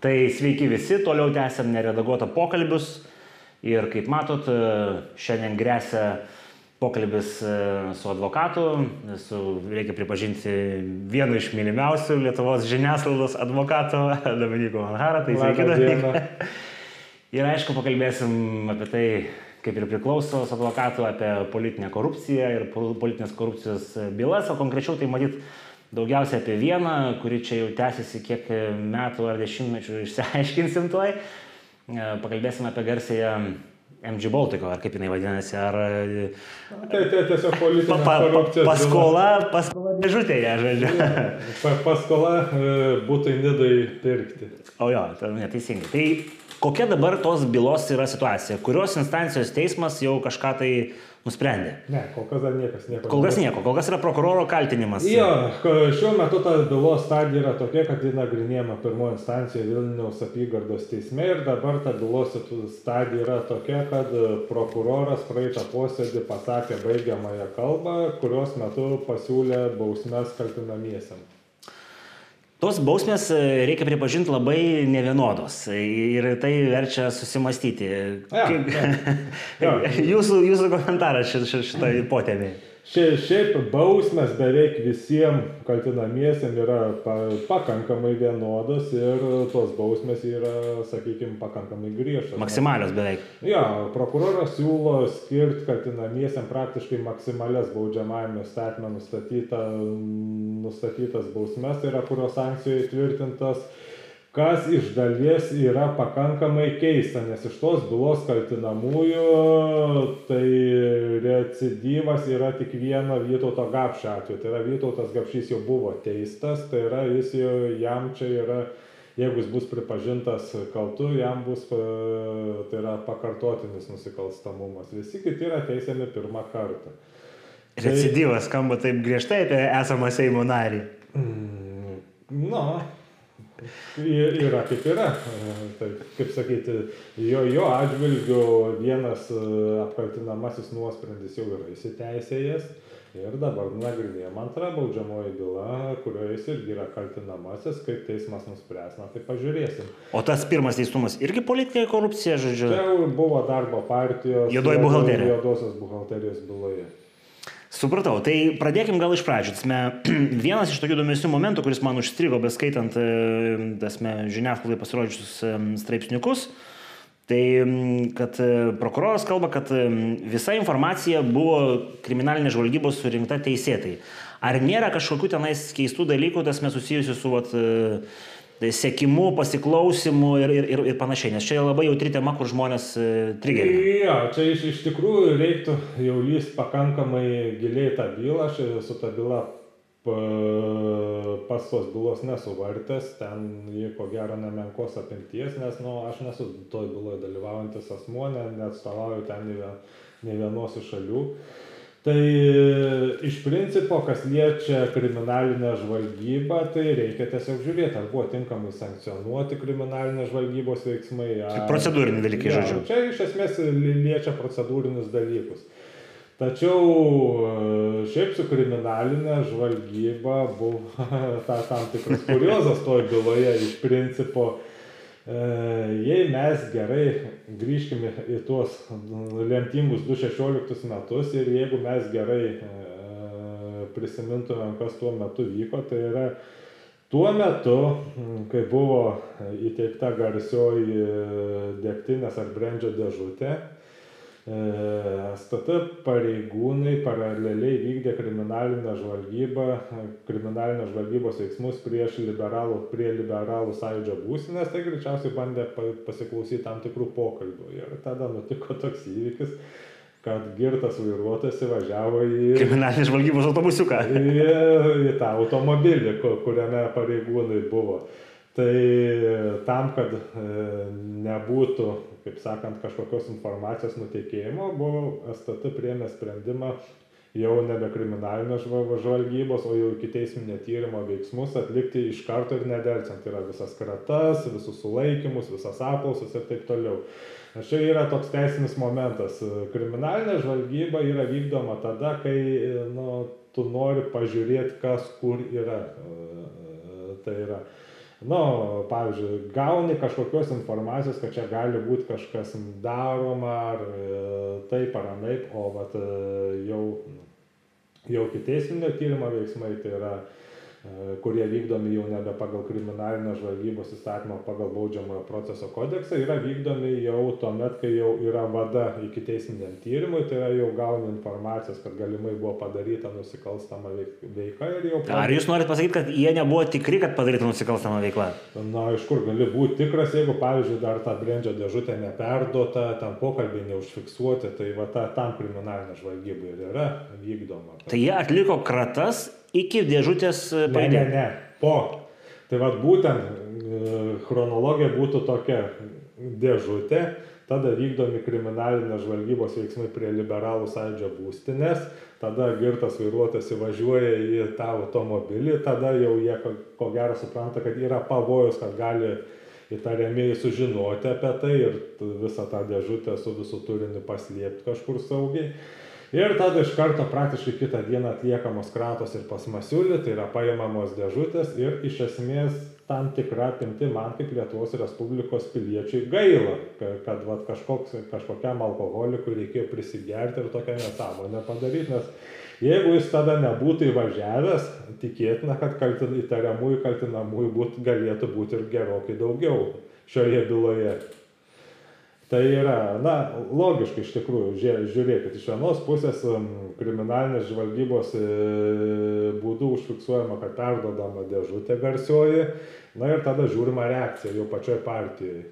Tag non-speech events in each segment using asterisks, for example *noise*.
Tai sveiki visi, toliau tęsiam neredaguotą pokalbius. Ir kaip matot, šiandien grėsia pokalbis e, su advokatu, su, reikia pripažinti, vienu iš mylimiausių Lietuvos žiniasklaidos advokatų, *laughs* Dominiku Manhara. Tai sveiki, Dominiku. *laughs* Ir aišku, pakalbėsim apie tai, kaip ir priklauso advokatų, apie politinę korupciją ir politinės korupcijos bylas, o konkrečiau tai matyt daugiausia apie vieną, kuri čia jau tęsiasi kiek metų ar dešimtmečių *laughs* išsiaiškinsim tuoj. E, pakalbėsim apie garsėją MG Baltico, ar kaip jinai vadinasi, ar... Tai, tai tiesiog politinė pa, pa, korupcijos. paskola, paskola dėžutėje, žodžiu. *laughs* Pa, paskola e, būtų nidai pirkti. O jo, tai neteisingai. Tai kokia dabar tos bylos yra situacija? Kurios instancijos teismas jau kažką tai nusprendė? Ne, kol kas dar niekas nieko. Kol kas nieko, kol kas yra prokuroro kaltinimas. Jo, šiuo metu ta bylos stadija yra tokia, kad ji nagrinėjama pirmoje instancijoje Vilniaus apygardos teisme ir dabar ta bylos stadija yra tokia, kad prokuroras praeitą posėdį pasakė baigiamąją kalbą, kurios metu pasiūlė bausmes kaltinamiesiam. Tos bausmės, e, reikia pripažinti, labai nevienodos ir tai verčia susimastyti. Ja, ja. *laughs* Jo. jūsų, jūsų komentaras šit- šit- šitą potėmį. Šia, šiaip bausmės beveik visiems kaltinamiesiam yra pa, pakankamai vienodos ir tos bausmės yra, sakykime, pakankamai griežtos. Maksimalios beveik. Jo, prokuroras siūlo skirti kaltinamiesiam praktiškai maksimalias baudžiamajame statme nustatyta, nustatytas bausmes, tai yra kurios sankcijų įtvirtintas, kas iš dalies yra pakankamai keista, nes iš tos bylos kaltinamųjų tai recidyvas yra tik vieno Vytauto Gapšio atveju. Tai yra Vytautas Gapšys jau buvo teistas, tai yra jis jau jam čia yra jeigu jis bus pripažintas kaltu, jam bus e, tai yra pakartotinis nusikalstamumas. Visi kiti yra teisiami pirmą kartą. Recidyvas skamba taip griežtai apie esamą Seimo narį. Mm, Na, y- yra kaip yra. Tai, kaip sakyti, jo, jo atžvilgiu vienas e, apkaltinamasis nuosprendis jau yra įsiteisėjęs. Ir dabar nagrinėjama antra baudžiamoji byla, kurioje jis irgi yra kaltinamasis, kaip teismas nuspręs, na tai pažiūrėsim. O tas pirmas teistumas irgi politinė korupcija, žodžiu. Čia jau buvo darbo partijos. Juodoji juodo- buhalterija. Juodosios buhalterijos byloje. Supratau, tai pradėkim gal iš pradžių. Tasme, *clears throat* vienas iš tokių įdomesnių momentų, kuris man užstrigo beskaitant e, žiniasklaidai pasirodžiusius e, straipsniukus, tai kad e, prokuroras kalba, kad visa informacija buvo kriminalinės žvalgybos surinkta teisėtai. Ar nėra kažkokių tenais keistų dalykų, tasme susijusių su vat, tai sekimu, pasiklausimu ir, ir, ir, ir panašiai, nes čia labai jautri tema, kur žmonės e, trigerina. Jo, čia iš, iš tikrųjų reiktų jau lyst pakankamai giliai tą bylą. Aš su tą bylą pa- pas tos bylos nesuvartęs, ten jie ko gero nemenkos apimties, nes nu, aš nesu toj byloje dalyvaujantis asmuo, ne- neatstovauju ten nei nei vienos iš šalių. Tai iš principo, kas liečia kriminalinę žvalgybą, tai reikia tiesiog žiūrėti, ar buvo tinkamai sankcionuoti kriminalinės žvalgybos veiksmai. Ar... Procedūriniai dalykai, žodžiu. Čia iš esmės li- liečia procedūrinius dalykus. Tačiau e, šiaip su kriminalinė žvalgyba buvo *laughs* ta, tam tikras kuriozas toj byloje iš principo. e, Jei mes gerai grįžkime į tuos lemtingus 2016 metus ir jeigu mes gerai e, prisimintumėm, kas tuo metu vyko, tai yra tuo metu, kai buvo įteikta garsioji degtinės ar brendžio dėžutė, STT pareigūnai paraleliai vykdė kriminalinę žvalgybą, kriminalinės žvalgybos veiksmus prieš liberalų, prie liberalų sąjūdžio būsinės, tai greičiausiai bandė pa- pasiklausyti tam tikrų pokalbių. Ir tada nutiko toks įvykis, kad girtas vairuotojas įvažiavo į... Kriminalinės žvalgybos autobusiuką. *laughs* į, į tą automobilį, ku- kuriame pareigūnai buvo. Tai tam, kad e, nebūtų, kaip sakant, kažkokios informacijos nutekėjimo, buvo STT priėmė sprendimą jau nebe kriminalinės žva- žvalgybos, o jau iki teisminio tyrimo veiksmus atlikti iš karto ir nedelsiant. Tai yra visas kratas, visus sulaikymus, visas apklausas ir taip toliau. Nes čia yra toks teisinis momentas. Kriminalinė žvalgyba yra vykdoma tada, kai nu, tu nori pažiūrėti, kas kur yra. E, Tai yra nu, pavyzdžiui, gauni kažkokios informacijos, kad čia gali būti kažkas daroma, ar taip ar anaip, o vat, jau, jau kiteisinio tyrimo veiksmai tai yra E, kurie vykdomi jau nebe pagal kriminalinės žvalgybos įstatymą, pagal baudžiamojo proceso kodeksą, yra vykdomi jau tuomet, kai jau yra vada iki teisminiam tyrimui, tai yra jau gauni informacijos, kad galimai buvo padaryta nusikalstama veika ir jau... Ar jūs norite pasakyti, kad jie nebuvo tikri, kad padaryta nusikalstama veikla? Na, iš kur gali būti tikras, jeigu, pavyzdžiui, dar ta brendžio dėžutė neperduota, ten pokalbiai neužfiksuoti, tai va ta, tam kriminalinė žvalgyba ir yra vykdoma. Tai jie atliko kratas iki dėžutės paėmė. Ne, ne, ne, po. Tai vad būtent e, chronologija būtų tokia dėžutė, tada vykdomi kriminalinės žvalgybos veiksmai prie liberalų sąjūdžio būstinės, tada girtas vairuotojas įvažiuoja į tą automobilį, tada jau jie ko gero supranta, kad yra pavojus, kad gali įtariamieji sužinoti apie tai ir visą tą dėžutę su visų turiniu paslėpti kažkur saugiai. Ir tada iš karto praktiškai kitą dieną atliekamos kratos ir pas Masiulį, tai yra paimamos dėžutės ir iš esmės tam tikra apimti man kaip Lietuvos Respublikos piliečiui gaila, kad, kad vat, kažkoks, kažkokiam alkoholikui reikėjo prisigerti ir tokią nesąmonę padaryti, nes jeigu jis tada nebūtų įvažiavęs, tikėtina, kad kaltin, įtariamųjų kaltinamųjų būt, galėtų būti ir gerokai daugiau šioje byloje. Tai yra, na, logiškai iš tikrųjų, žiūrėkit, iš vienos pusės kriminalinės žvalgybos e, būdų užfiksuojama, kad perdodama dėžutė garsioji, na ir tada žiūrima reakcija jau pačioj partijoje.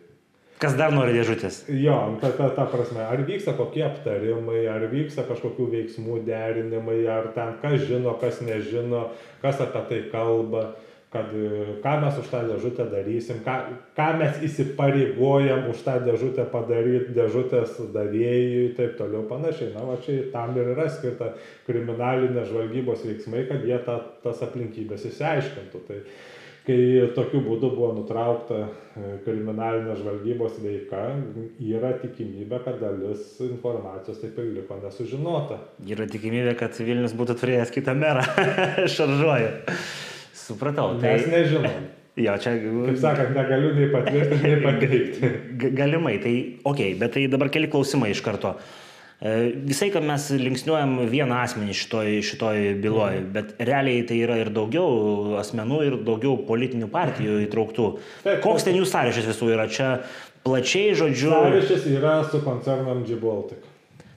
Kas dar nori dėžutės? Jo, ta, ta, ta prasme, ar vyksta kokie aptarimai, ar vyksta kažkokių veiksmų derinimai, ar ten kas žino, kas nežino, kas apie tai kalba kad e, ką mes už tą dėžutę darysim, ką, ką mes įsipareigojam už tą dėžutę padaryti dėžutės davėjui taip toliau panašiai. Na, va čia tam ir yra skirta kriminalinės žvalgybos veiksmai, kad jie ta, tas aplinkybės įsiaiškintų. Tai kai tokiu būdu buvo nutraukta e, kriminalinės žvalgybos veika, yra tikimybė, kad dalis informacijos taip ir liko nesužinota. Yra tikimybė, kad Vilnius būtų turėjęs kitą merą. *laughs* Šaržuoju. Supratau. Tai... Mes nežinom. *laughs* Jo, čia. Kaip sakant, negaliu nei patvirtinti, nei *laughs* pateikti. Galimai, tai ok, bet tai dabar keli klausimai iš karto. E, visai, kad mes linksniuojam vieną asmenį šitoj, šitoj byloje, mm. bet realiai tai yra ir daugiau asmenų, ir daugiau politinių partijų įtrauktų. Taip, Koks ten jų sąryšis visų yra? Čia plačiai, žodžiu. Sąryšis yra su koncernam G Baltic.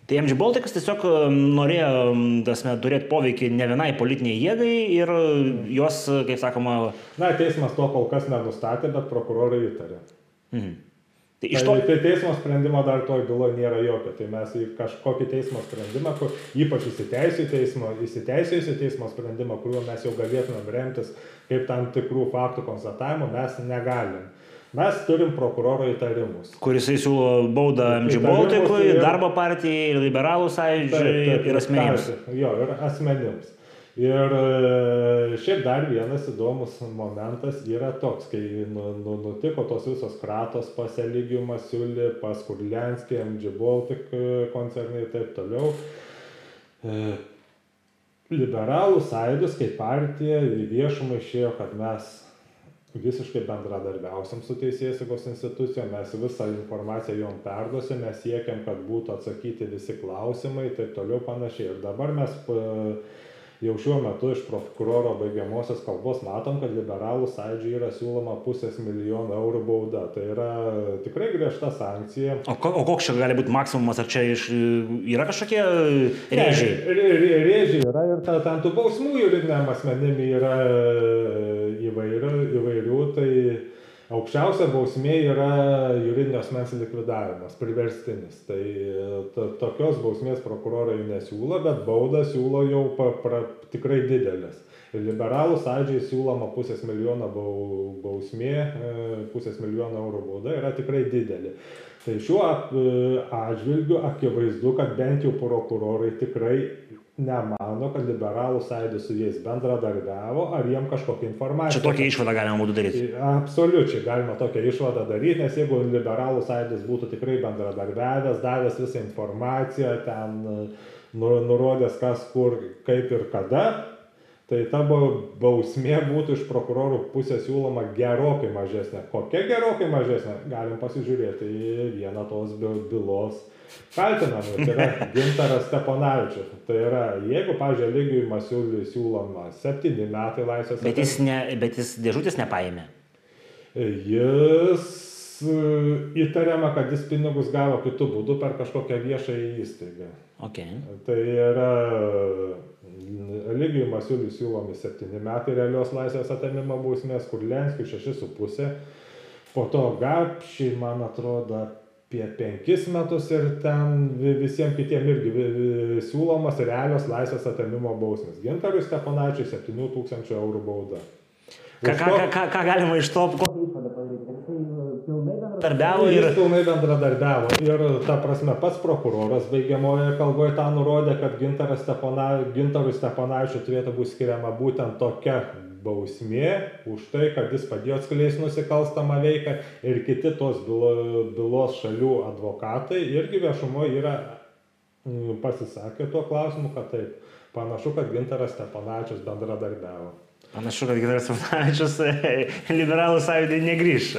Tai MG Baltikas tiesiog norėjo tasme, turėti poveikį ne vienai politiniai jėgai ir jos, kaip sakoma. Na, teismas to kol kas nenustatė, bet prokurorai įtarė. Mhm. Tai, tai, to... tai teismo sprendimo dar toj byloje nėra jokio. Tai mes į kažkokį teismo sprendimą, kur, ypač įsiteisėjusį teismo sprendimą, kuriuo mes jau galėtumėm remtis kaip tam tikrų faktų konstatavimo, mes negalim. Mes turim prokuroro įtarimus. Kuris siūlo baudą MG Baltikui, ir... darbo partijai, liberalų sąjūdžiui, ir asmenims. Jo, ir asmenims. Ir e, šiaip dar vienas įdomus momentas yra toks, kai nu, nu, nutiko tos visos kratos pas Eligiumą, Siulį, pas Kurlenskį, MG Baltic e, koncernai ir taip toliau. E, liberalų sąjūdis kaip partija į viešumą išėjo, kad mes visiškai bendradarbiausim su teisėsaugos institucijom, mes visą informaciją jom perduosim, mes siekiam, kad būtų atsakyti visi klausimai taip toliau panašiai. Ir dabar mes jau šiuo metu iš prokuroro baigiamosios kalbos matom, kad liberalų sąjūdžiui yra siūloma pusės milijono eurų bauda. Tai yra tikrai griežta sankcija. O, ko, o koks čia gali būti maksimumas, ar čia iš, yra kažkokie rėžiai? Ne, rėžiai yra ir ta, ten tų bausmų juridiniam asmenim yra įvairių, įvairių tai Aukščiausia bausmė yra juridinio asmens likvidavimas, priverstinis. Tai to, tokios bausmės prokurorai nesiūlo, bet baudą siūlo jau pa, pra, tikrai didelės. Ir liberalų sądžiai siūloma pusės milijono bausmė, e, pusės milijono eurų bauda yra tikrai didelė. Tai šiuo e, atžvilgiu akivaizdu, kad bent jau prokurorai tikrai nemano, kad liberalų sąjūdis su jais bendradarbiavo, ar jiem kažkokią informaciją. Čia tokią išvadą galima būtų daryti. Absoliučiai galima tokią išvadą daryti, nes jeigu liberalų sąjūdis būtų tikrai bendradarbiavęs, davęs visą informaciją, ten nu, nurodęs kas, kur, kaip ir kada, tai ta bausmė būtų iš prokurorų pusės siūloma gerokai mažesnė. Kokia gerokai mažesnė? Galim pasižiūrėti į vieną tos bylos kaltinamų. Tai yra Gintaras Steponavičius. Tai yra, jeigu, pažiūrėjau, lygiui Masiuliui siūloma septyni metai laisvės. Bet jis, ne, bet jis dėžutės nepaėmė. Jis e, įtariama, kad jis pinigus gavo kitų būdų per kažkokią viešąją įstaigą. Okay. Tai yra Ligijui Masiuliui siūlomi 7 metai realios laisvės atėmimo bausmės, kur Lenskiui 6,5. Po to Gapšiai, man atrodo, apie 5 metus ir ten visiems kitiems irgi siūlomas realios laisvės atėmimo bausmės. Gintarui Stepanaičiui 7 tūkstančių eurų bauda. Ką, ką, ką, ką galima iš to, kokią išvadą padaryti? Pilnai bendradarbiavo ir... Jis pilnai bendradarbiavo. Ir ta prasme, pats prokuroras baigiamoje kalboje tą nurodė, kad Gintarui Stepanaičiui turėtų būti skiriama būtent tokia bausmė už tai, kad jis padėjo atskleisti nusikalstamą veiką ir kiti tos bylo, bylos šalių advokatai irgi viešumoje yra mm, pasisakę tuo klausimu, kad taip, panašu, kad Gintaras Stepanaičius bendradarbiavo. Panašu, kad Gintaras Vanavičius *laughs* liberalų sąjūdį negrįž.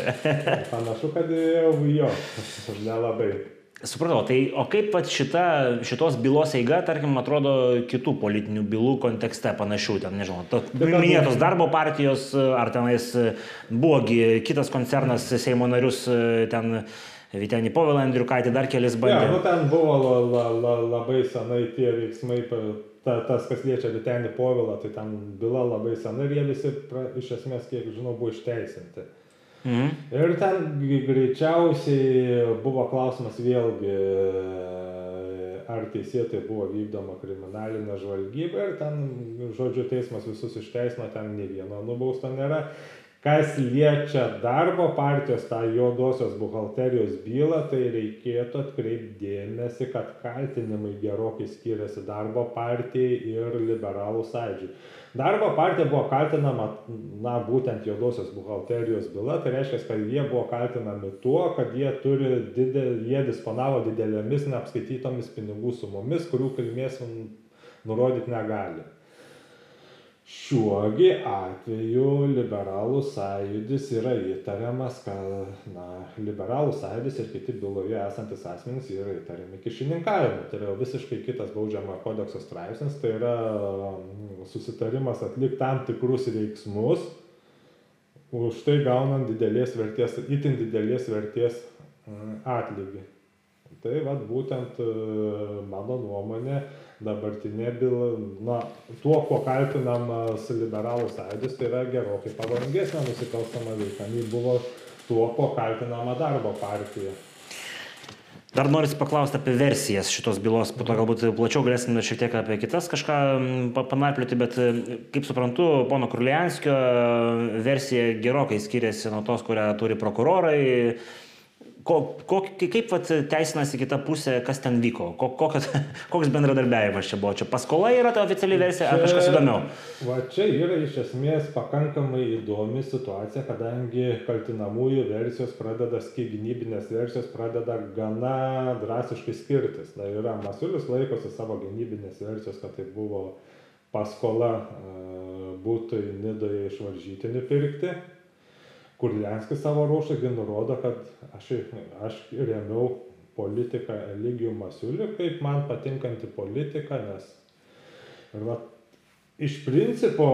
Panašu, kad jau jo, *laughs* nelabai. Supratau, tai o kaip pat šita, šitos bylos eiga, tarkim, atrodo kitų politinių bylų kontekste panašių, ten, nežinau, to, minėtos darbo partijos, ar tenais buvogi kitas koncernas Seimo narius ten Vitenį Povilą Andriukaitį, dar kelis bandė. Ja, nu, ten buvo la, la, la, labai senai tie veiksmai ta, tas, kas liečia Vitenį Povilą, tai ten byla labai sena ir jie visi, pra, iš esmės, kiek žinau, buvo išteisinti. Mhm. Ir ten greičiausiai buvo klausimas vėlgi, ar teisėtai buvo vykdoma kriminalinė žvalgyba ir ten, žodžiu, teismas visus išteisino, ten nei vieno nubausto nėra. Kas liečia darbo partijos tą juodosios buhalterijos bylą, tai reikėtų atkreipti dėmesį, kad kaltinimai gerokai skiriasi darbo partijai ir liberalų sąjūdžiui. Darbo partija buvo kaltinama, na, būtent juodosios buhalterijos byla, tai reiškia, kad jie buvo kaltinami tuo, kad jie, turi didel, jie disponavo didelėmis neapskaitytomis pinigų sumomis, kurių kilmės nurodyti negali. Šiuogi atveju liberalų sąjūdis yra įtariamas, kad na, liberalų sąjūdis ir kiti byloje esantis asmenys yra įtariami kišininkavimu. Tai yra visiškai kitas baudžiamo kodekso straipsnis, tai yra mm, susitarimas atlikti tam tikrus veiksmus, už tai gaunant didelės vertės, itin didelės vertės mm, atlygį. Tai vad būtent e, mano nuomonė dabartinė byla, na, tuo, kuo kaltinamas liberalų sąjūdis, tai yra gerokai pavojingesnė nusikalstama veika, nei buvo tuo, kuo kaltinama darbo partija. Dar noriu paklausti apie versijas šitos bylos, po to galbūt plačiau galėsime šiek tiek apie kitas kažką panarplioti, bet kaip suprantu, pono Krulianskio versija gerokai skiriasi nuo tos, kurią turi prokurorai ko, ko, kaip vat, teisinasi kita pusė, kas ten vyko, ko, kokios, *laughs* koks bendradarbiavimas čia buvo, čia paskola yra ta oficiali versija, ar kažkas įdomiau? Va čia yra iš esmės pakankamai įdomi situacija, kadangi kaltinamųjų versijos pradeda, gynybinės versijos pradeda gana drastiškai skirtis. Tai yra, Masulis laikosi savo gynybinės versijos, kad tai buvo paskola būtų Nidoje išvaržytini pirkti Kurlianskis savo ruošągi nurodo, kad aš, aš remiau politiką Eligijų Masiulį kaip man patinkanti politika, nes ir va, iš principo,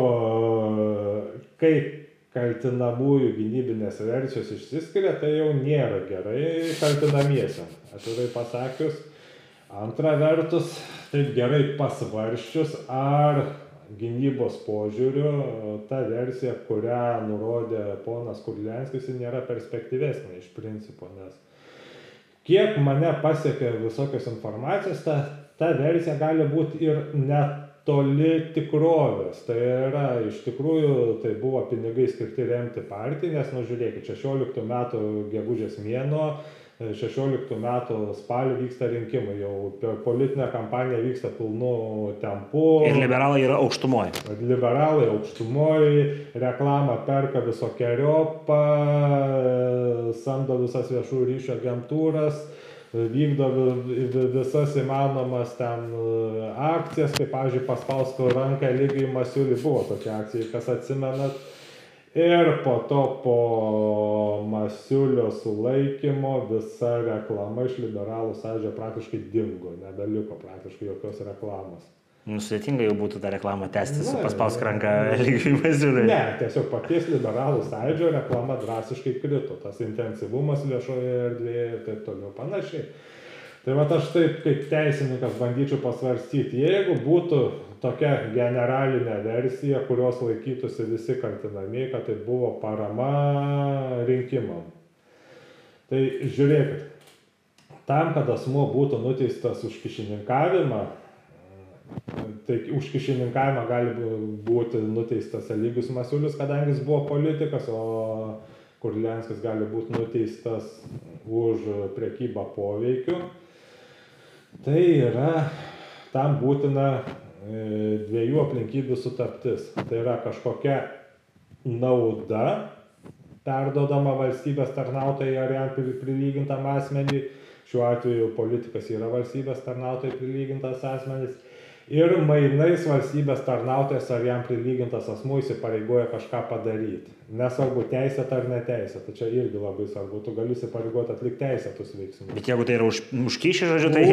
kai kaltinamųjų gynybinės versijos išsiskiria, tai jau nėra gerai kaltinamiesiam. Atvirai pasakius, antra vertus, taip gerai pasvarščius, ar gynybos požiūriu ta versija, kurią nurodė ponas Kurlianskis, nėra perspektyvesnė iš principo, nes kiek mane pasiekė visokios informacijos, ta, ta versija gali būti ir netoli tikrovės. Tai yra, iš tikrųjų, tai buvo pinigai skirti remti partiją, nes, nu žiūrėkit, 16 metų gegužės mėnuo 16 metų spalį vyksta rinkimai, jau politinė kampanija vyksta pilnu tempu. Ir liberalai yra aukštumoje. Liberalai aukštumoje, reklamą perka visokiojopą, samdo visas viešų ryšio agentūras, vykdo visas įmanomas ten e, akcijas, kaip, pavyzdžiui, paspausko ranką lygiai Masiulį buvo tokia akcija, kas atsimenat. Ir po to po Masiulio sulaikymo visa reklama iš liberalų sąžio praktiškai dingo, nebeliko praktiškai jokios reklamos. Nusėtinga jau būtų tą reklamą tęsti su paspausk ranką *laughs* lygiai pasiūlymui. Ne, tiesiog paties liberalų sąjūdžio reklama drastiškai krito, tas intensyvumas viešoje erdvėje ir taip toliau panašiai. Tai va aš taip kaip teisininkas bandyčiau pasvarstyti, jeigu būtų tokia generalinė versija, kurios laikytųsi visi kaltinami, kad tai buvo parama rinkimam. Tai žiūrėkit, tam, kad asmuo būtų nuteistas už kišininkavimą, Tai už kišininkavimą gali būti nuteistas Eligius Masiulis, kadangi jis buvo politikas, o Kurlianskis gali būti nuteistas už priekybą poveikiu. Tai yra, tam būtina dviejų aplinkybių sutaptis. Tai yra kažkokia nauda perdodama valstybės tarnautojai ar jam prilygintam asmeniui. Šiuo atveju politikas yra valstybės tarnautojai prilygintas asmenys ir mainais valstybės tarnautojas ar jam prilygintas asmuo įsipareigoja kažką padaryti. Nesvarbu teisėta ar neteisėta, čia irgi labai svarbu, tu gali įsipareigoti atlikti teisėtus veiksmus. Bet jeigu tai yra už, užkyšį, žodžiu, tai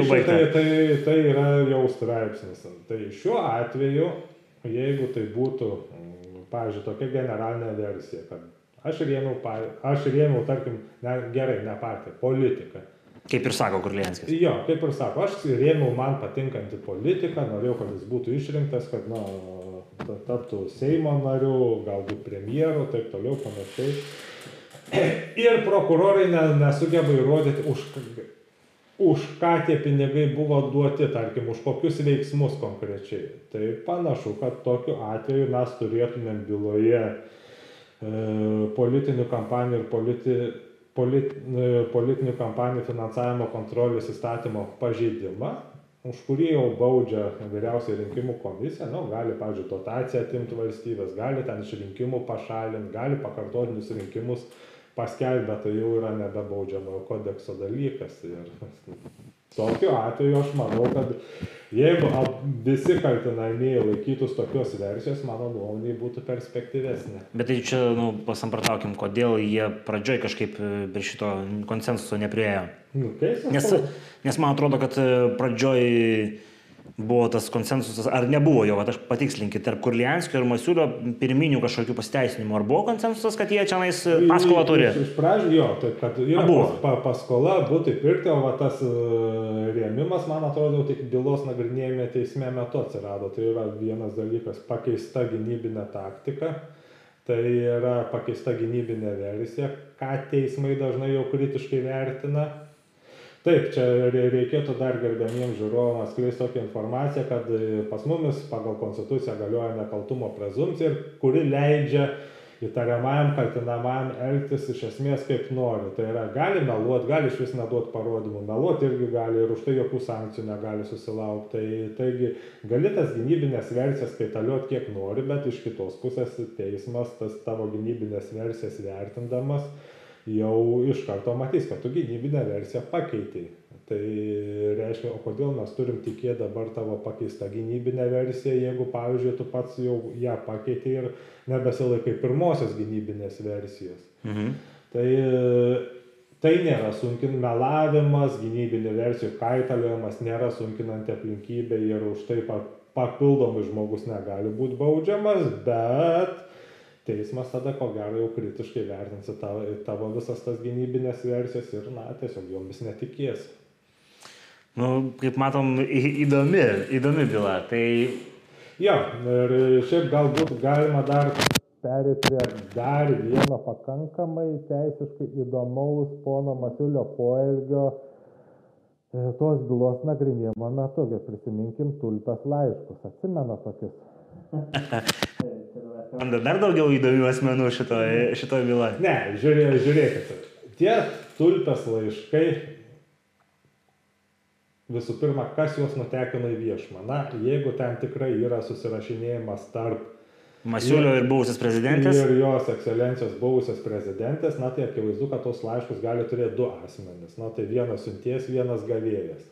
už *laughs* baigta. Tai, tai, tai yra jau straipsnis. Tai šiuo atveju, jeigu tai būtų, pavyzdžiui, tokia generalinė versija, kad aš rėmiau, aš rėmiau tarkim, ne, gerai, ne partiją, politiką Kaip ir sako Kurlienskis. Jo, kaip ir sako, aš rėmiau man patinkantį politiką, norėjau, kad jis būtų išrinktas, kad, na, taptų Seimo nariu, galbūt premjeru, taip toliau, panašiai. Ir prokurorai nesugeba įrodyti, už, už ką tie pinigai buvo duoti, tarkim, už kokius veiksmus konkrečiai. Tai panašu, kad tokiu atveju mes turėtumėm byloje e, politinių kampanijų ir politi, polit, politinių kampanijų finansavimo kontrolės įstatymo pažeidimą, už kurį jau baudžia vyriausiai rinkimų komisija, nu, gali, pavyzdžiui, dotaciją atimti valstybės, gali ten iš rinkimų pašalinti, gali pakartotinius rinkimus paskelbę, tai jau yra nebebaudžiamojo kodekso dalykas. Ir tokiu atveju aš manau, kad Jeigu visi kaltinamieji laikytus tokios versijos, mano nuomonė būtų perspektyvesnė. Bet tai čia, nu, pasamprotaukim, kodėl jie pradžioj kažkaip e, prie šito konsensuso nepriejo. Nu, nes, nes man atrodo, kad e, pradžioj buvo tas konsensusas, ar nebuvo jo, aš patikslinkit, tarp Kurlianskio ir Masiulio pirminių kažkokių pasiteisinimų, ar buvo konsensusas, kad jie čia nais paskolą turi? Iš, pradžių jo, tai kad yra pas, pa, paskola, būtų pirkti, o tas uh, rėmimas, man atrodo, tik bylos nagrinėjime teisme metu atsirado. Tai yra vienas dalykas - pakeista gynybinė taktika. Tai yra pakeista gynybinė versija, ką teismai dažnai jau kritiškai vertina taip čia reikėtų dar gerbiamiems žiūrovams skleist tokią informaciją kad e, pas mumis pagal konstituciją galioja nekaltumo prezumpcija kuri leidžia įtariamajam kaltinamajam elgtis iš esmės kaip nori. Tai yra gali meluot gali išvis neduot parodymų meluot irgi gali ir už tai jokių sankcijų negali susilaukt. Tai taigi gali tas gynybines versijas kaitaliot kiek nori bet iš kitos pusės teismas tas tavo gynybines versijas vertindamas jau iš karto matys, kad tu gynybinę versiją pakeitei. Tai reiškia, o kodėl mes turim tikėti dabar tavo pakeistą gynybinę versiją, jeigu, pavyzdžiui, tu pats jau ją pakeitei ir nebesilaikai pirmosios gynybinės versijos. Mhm. Tai tai nėra sunkin melavimas, gynybinių versijų kaitaliojimas nėra sunkinanti aplinkybė ir už tai papildomai žmogus negali būti baudžiamas, bet teismas tada ko gero jau kritiškai vertins tavo, tavo visas tas gynybinės versijas ir, na, tiesiog jomis netikės. Nu, kaip matom, įdomi, įdomi byla. Tai... Jo, ir šiaip galbūt galima dar perėti prie dar vieno pakankamai teisiškai įdomaus pono Masiulio poelgio e, tos bylos nagrinėjimo metu. Prisiminkim tulpės laiškus. Atsimena tokius. *laughs* Randa dar daugiau įdomių asmenų šitoje šitoj byloje. Ne, žiūrė, žiūrėkit. Tie tulpės laiškai, visų pirma, kas juos nutekino į viešumą. Na, jeigu ten tikrai yra susirašinėjimas tarp Masiulio ir buvusias prezidentės. Ir jos ekscelencijos buvusios prezidentės, na tai akivaizdu, kad tos laiškus gali turėti du asmenys. Na tai vienas siunties, vienas gavėjas.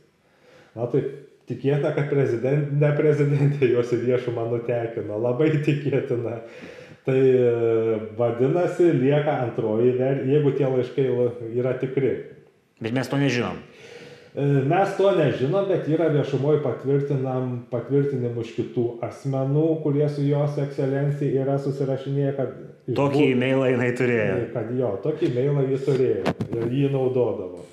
Na tai tikėtina, kad prezident, ne prezidentė *laughs* juos į viešumą nutekino. Labai tikėtina. Tai e, vadinasi, lieka antroji, jeigu tie laiškai yra tikri. Bet mes to nežinom. E, mes to nežinom, bet yra viešumoje patvirtinimų iš kitų asmenų, kurie su jos ekscelencija yra susirašinėję, kad... Tokį e-mailą jinai turėjo. Kad jo, tokį e-mailą jį turėjo ir jį naudodavo.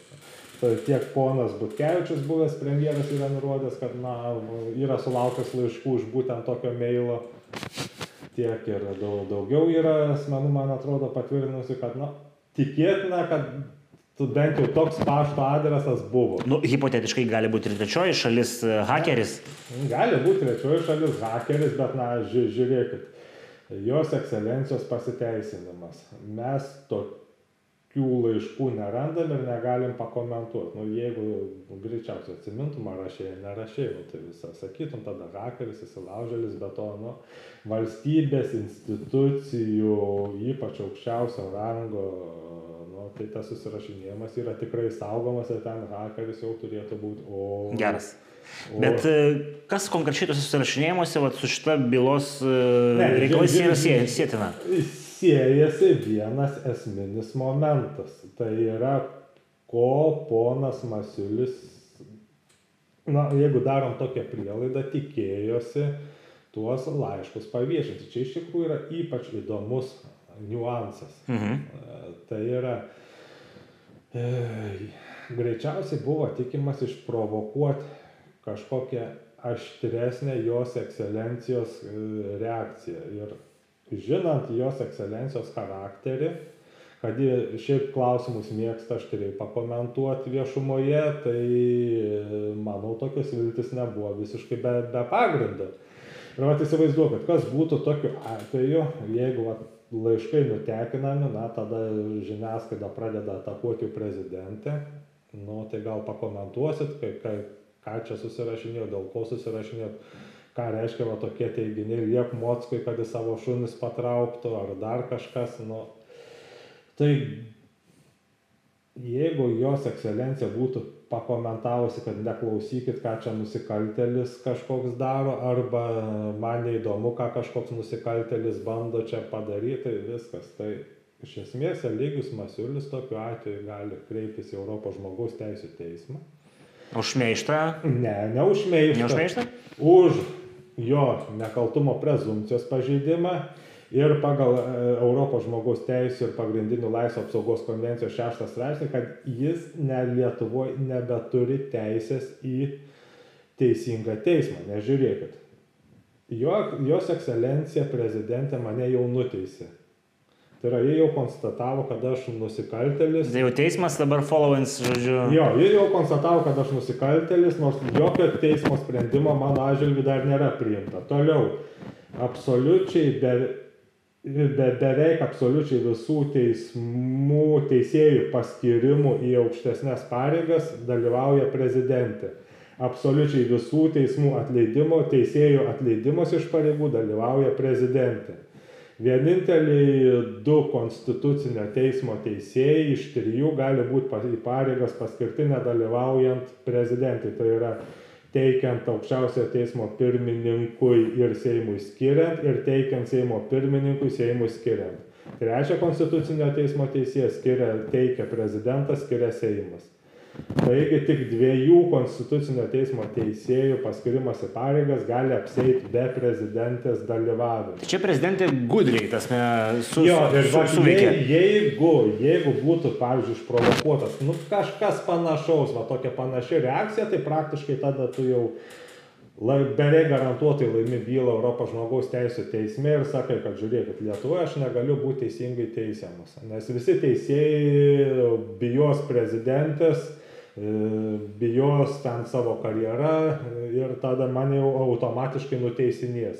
Tai tiek ponas Butkevičius buvęs premjeras yra nurodęs, kad na, yra sulaukęs laiškų iš būtent tokio mailo. Tiek ir daug, daugiau yra asmenų, man atrodo, patvirtinusi, kad na, tikėtina, kad tu bent jau toks pašto adresas buvo. Nu, hipotetiškai gali būti ir trečioji šalis e, hakeris. Gali būti trečioji šalis hakeris, bet, na, ži žiūrėkit, jos ekscelencijos pasiteisinimas. Mes tokių laiškų nerandam ir negalim pakomentuoti. Nu, jeigu greičiausiai atsimintum, ar rašėjai, nerašėjai, nu, tai visą sakytum, tada hakeris, įsilaužėlis, bet to, nu, valstybės institucijų, ypač aukščiausio rango tai tas susirašinėjimas yra tikrai saugomas ir ten hakeris jau turėtų būti. O... Geras. O... Bet e, kas konkrečiai tose susirašinėjimuose vat, su šita bylos e, reikalais yra sėtina? Siejasi vienas esminis momentas. Tai yra, ko ponas Masiulis, na, jeigu darom tokią prielaidą, tikėjosi tuos laiškus paviešinti. Čia iš tikrųjų yra ypač įdomus niuansas. Mhm. Tai yra, E, greičiausiai buvo tikimas išprovokuoti kažkokią aštresnę jos ekscelencijos e, reakciją. Ir žinant jos ekscelencijos charakterį, kad ji šiaip klausimus mėgsta aštriai pakomentuoti viešumoje, tai e, manau tokios viltis nebuvo visiškai be, be pagrindo. Ir vat įsivaizduokit, kas būtų tokiu atveju, jeigu vat, laiškai nutekinami, na, tada žiniasklaida pradeda atakuoti prezidentę, nu, tai gal pakomentuosit, kai, kai, ką čia susirašinėjo, dėl ko susirašinėjo, ką reiškia va tokie teiginiai, liep Motskui, kad į savo šunis patrauktų, ar dar kažkas, nu, tai jeigu jos ekscelencija būtų pakomentavusi, kad neklausykit, ką čia nusikaltelis kažkoks daro, arba man neįdomu, ką kažkoks nusikaltelis bando čia padaryti, tai viskas. Tai iš esmės Eligijus Masiulis tokiu atveju gali kreiptis į Europos žmogaus teisų teismą. Už meištą? Ne, ne už meištą. Ne už meištą? Už jo nekaltumo prezumcijos pažeidimą ir pagal e, Europos žmogaus teisų ir pagrindinių laisvų apsaugos konvencijos šeštą straipsnį, kad jis ne Lietuvoje nebeturi teisės į teisingą teismą. Nežiūrėkit. Jo, jos ekscelencija prezidentė mane jau nuteisė. Tai yra, jie jau konstatavo, kad aš nusikaltelis. Tai jau teismas dabar followins, žodžiu. Jo, jie jau konstatavo, kad aš nusikaltelis, nors jokio teismo sprendimo mano atžvilgiu dar nėra priimta. Toliau, absoliučiai be be beveik absoliučiai visų teismų teisėjų paskirimų į aukštesnes pareigas dalyvauja prezidentė. Absoliučiai visų teismų atleidimo, teisėjų atleidimas iš pareigų dalyvauja prezidentė. Vieninteliai du konstitucinio teismo teisėjai iš trijų gali būti į pareigas paskirti nedalyvaujant prezidentui. Tai yra teikiant aukščiausiojo teismo pirmininkui ir Seimui skiriant ir teikiant Seimo pirmininkui Seimui skiriant. Trečia konstitucinio teismo teisėja skiria, teikia prezidentas, skiria Seimas. Taigi tik dviejų konstitucinio teismo teisėjų paskirimas į pareigas gali apseiti be prezidentės dalyvavimo. Čia prezidentė gudriai tas ne, su, jo, su, su, suveikė. Jeigu, jeigu būtų, pavyzdžiui, išprovokuotas nu, kažkas panašaus, va tokia panaši reakcija, tai praktiškai tada tu jau lai, beveik garantuotai laimi bylą Europos žmogaus teisų teisme ir sakai, kad žiūrėkit, Lietuvoje aš negaliu būti teisingai teisiamas, nes visi teisėjai bijos prezidentės bijos ten savo karjerą ir tada mane jau automatiškai nuteisinės.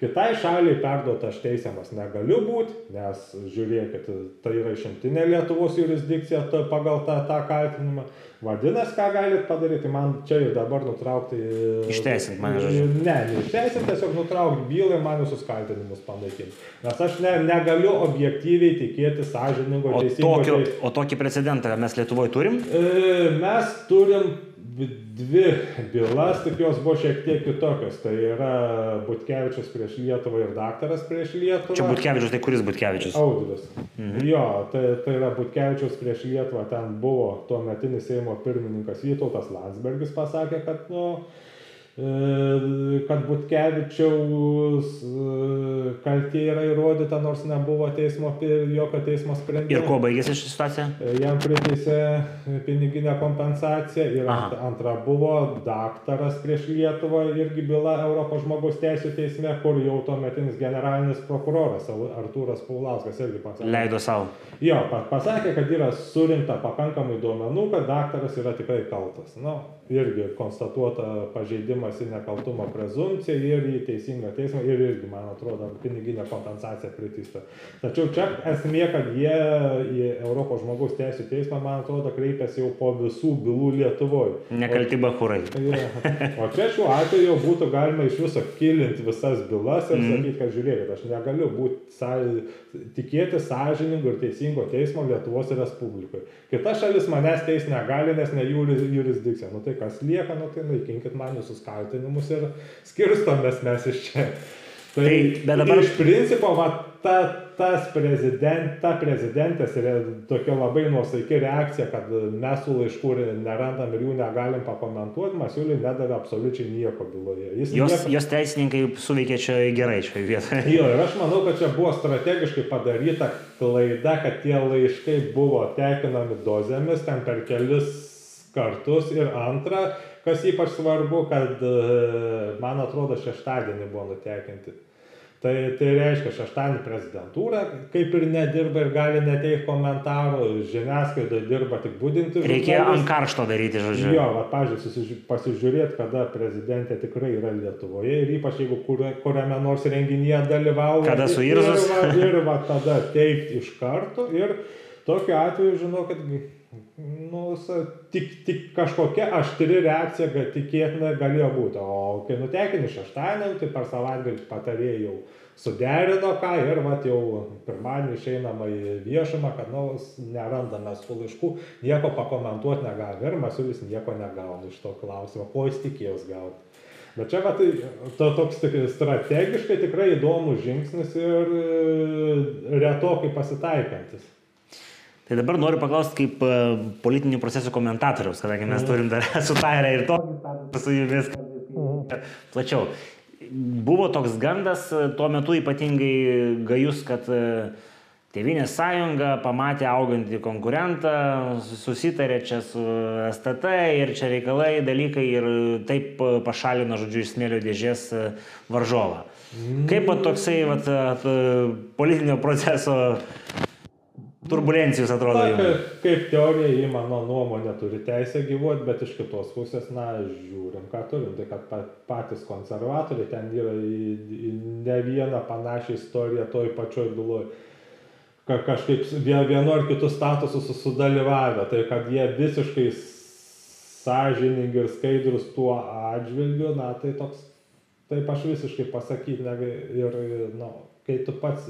Kitai šaliai perduota aš teisiamas negaliu būti, nes žiūrėkit, tai yra išimtinė Lietuvos jurisdikcija to, pagal tą, tą kaltinimą. Vadinasi, ką galit padaryti, man čia ir dabar nutraukti. Išteisinti mane, žodžiu. Ne, neišteisinti, tiesiog nutraukti bylą ir man visus kaltinimus panaikinti. Nes aš ne, negaliu objektyviai tikėti sąžiningo O, teisingo tokio, teismo. o tokį precedentą mes Lietuvoje turim? E, Mes turim dvi bylas, tik jos buvo šiek tiek kitokios. Tai yra Butkevičius prieš Lietuvą ir daktaras prieš Lietuvą. Čia Butkevičius, tai kuris Butkevičius? Audrius. Mhm. Jo, tai, tai yra Butkevičius prieš Lietuvą, ten buvo tuo metinis Seimo pirmininkas Vytautas Landsbergis pasakė, kad, nu, kad Butkevičiaus e, kaltė yra įrodyta, nors nebuvo teismo, jokio teismo sprendimo. Ir kuo baigėsi ši situacija? Jam priteisė piniginę kompensaciją ir Aha. ant, antra buvo daktaras prieš Lietuvą irgi byla Europos žmogaus teisų teisme, kur jau tuometinis generalinis prokuroras Artūras Paulauskas irgi pasakė. Leido savo. Jo, pa- pasakė, kad yra surinkta pakankamai duomenų, kad daktaras yra tikrai kaltas. Nu, irgi konstatuota pažeidimas į nekaltumo prezumciją ir į teisingą teismą ir irgi, man atrodo, piniginė kompensacija priteista. Tačiau čia esmė, kad jie į Europos žmogaus teisų teismą, man atrodo, kreipiasi jau po visų bylų Lietuvoje. Nekalti bahurai. O čia šiuo atveju jau būtų galima iš viso kilinti visas bylas ir Mhm. sakyti, kad žiūrėkit, aš negaliu būti sa... tikėti sąžiningo ir teisingo teismo Lietuvos Respublikoje. Kita šalis manęs teis negali, nes ne jų juris- jurisdikcija. Nu tai kas lieka, nu tai naikinkit man visus kaltinimus ir skirstomės mes iš čia. Tai, Tai, dabar- iš principo, va, ta, tas prezident, ta prezidentės yra tokia labai nuosaiki reakcija, kad mes su laišku ir nerandam ir jų negalim pakomentuoti, Masiuliui nedavė absoliučiai nieko byloje. Jis Jos, nieko... jos teisininkai suveikė čia gerai šioje vietoje. Jo, ir aš manau, kad čia buvo strategiškai padaryta klaida, kad tie laiškai buvo tekinami dozėmis ten per kelis kartus ir antra, kas ypač svarbu, kad e, man atrodo šeštadienį buvo nutekinti. Tai, tai reiškia, šeštadienį prezidentūra kaip ir nedirba ir gali neteikti komentarų, žiniasklaida dirba tik būdinti. Reikėjo ant karšto daryti, žodžiu. Jo, va, pažiūrėjau, pasižiūrėti, kada prezidentė tikrai yra Lietuvoje ir ypač jeigu kuria- kuriame nors renginyje dalyvauja. Kada ir- suirzus. Ir, ir va tada teikti iš karto ir tokiu atveju žinau, kad nu, sa- tik, tik kažkokia aštri reakcija ga- tikėtina galėjo būti. O kai nutekini šeštadienį, tai per savaitgalį patarėjai jau suderino ką ir vat jau pirmadienį išeinama į viešumą, kad nu, s- nerandame su laišku, nieko pakomentuoti negali. Ir Masiulis nieko negauna iš to klausimo, ko jis tikėjos gauti. Bet čia va, tai, to, toks tik, strategiškai tikrai įdomus žingsnis ir e, retokai pasitaikantis. Tai dabar noriu paklausti kaip e, politinių procesų komentatoriaus, kadangi mes turim dar *laughs* sutarę ir statusą su jumis. Plačiau. Buvo toks gandas e, tuo metu ypatingai gajus, kad e, Tevinės sąjunga pamatė augantį konkurentą, susitarė čia su STT ir čia reikalai, dalykai ir taip pašalino, žodžiu, iš smėlio dėžės varžovą. Kaip va toksai va, politinio proceso turbulencijos atrodo Na, kaip, kaip teorija, jį mano nuomonė turi teisę gyvuoti, bet iš kitos pusės, na, žiūrim, ką turim. Tai kad pa, patys konservatoriai ten yra į, į ne vieną panašią istoriją toj pačioj byloj. Ka, kažkaip vie- vienu ar kitu statusu su- sudalyvavę. Tai kad jie visiškai sąžiningi ir skaidrus tuo atžvilgiu, na, tai toks, taip aš visiškai pasakyti. Ir, na, kai tu pats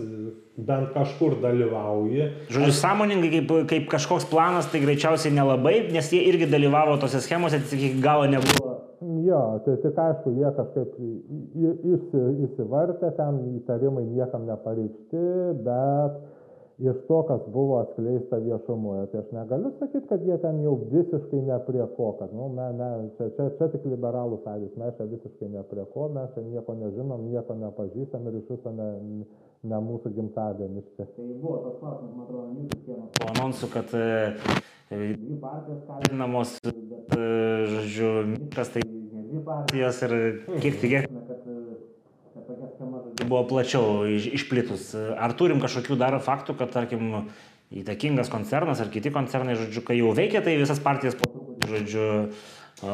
bent kažkur dalyvauji, Žodžiu, sąmoningai kaip, kaip kažkoks planas, tai greičiausiai nelabai, nes jie irgi dalyvavo tose schemose, tik iki galo nebuvo. Jo, tai tik aišku, jie kažkaip įsi, įsivartė, ten įtarimai niekam nepareikšti, bet iš to, kas buvo atskleista viešumoje, tai aš negaliu sakyti, kad jie ten jau visiškai ne prie ko, kad, nu, me, me, čia, čia, čia tik liberalų sąjūdis, mes čia visiškai ne prie ko, mes čia nieko nežinom, nieko nepažįstam ir iš viso ne, ne mūsų gimtadienis čia. Tai buvo tas klausimas, man atrodo, jūsų sienos. Po anonsų, kad e, dvi partijos kaltinamos, bet, e, žodžiu, miškas tai ne dvi partijos ir kiek tikėtina, kad, e, kad tokia schema žodžiu, buvo plačiau iš, išplitus. Ar turim kažkokių dar faktų, kad, tarkim, įtakingas koncernas ar kiti koncernai, žodžiu, kai jau veikia, tai visas partijas žodžiu,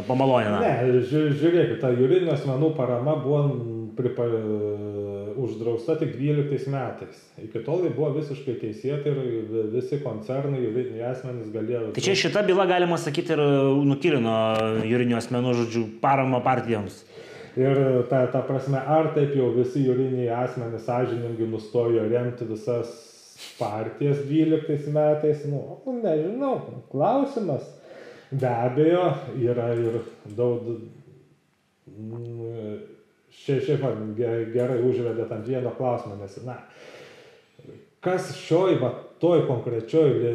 pamalonina. Ne, ži- žiūrėkit, ta juridinio asmenų parama buvo pripa, uždrausta tik 12 metais. Iki tol ji buvo visiškai teisėta ir visi koncernai, juridiniai asmenys galėjo. Tai čia šita byla, galima sakyti, ir nukilino juridinių asmenų, žodžiu, paramą partijoms. Ir ta, ta prasme, ar taip jau visi juridiniai asmenys sąžiningai nustojo remti visas partijas 12 metais, nu, nežinau, klausimas. Be abejo, yra ir daug, šiaip, šiaip gerai užvedėt ant vieno klausimo, nes, na, kas šioj, va, toj konkrečioj e,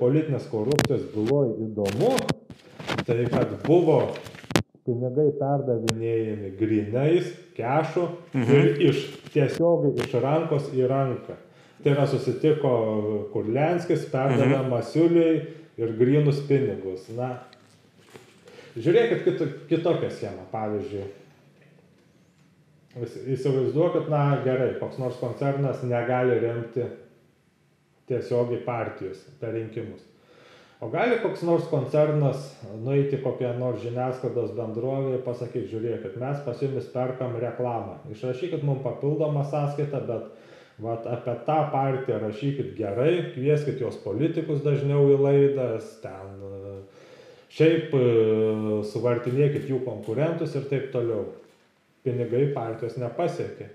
politinės korupcijos byloj įdomu, tai kad buvo pinigai perdavinėjami grinais, kešu mhm. ir iš tiesiogiai iš rankos į ranką. Tai yra susitiko Kurlenskis, perdavė mhm. Masiuliai ir grinus pinigus. Na, žiūrėkit kito, kitokią schemą, pavyzdžiui. Įsivaizduokit, na gerai, koks nors koncernas negali remti tiesiogiai partijos per rinkimus. O gali koks nors koncernas nueiti kokią nors žiniasklaidos bendrovę ir pasakyti, žiūrėkit, mes pas jumis perkam reklamą. Išrašykit mums papildomą sąskaitą, bet vat, apie tą partiją rašykit gerai, kvieskit jos politikus dažniau į laidas, ten šiaip suvartinėkit jų konkurentus ir taip toliau. Pinigai partijos nepasiekia.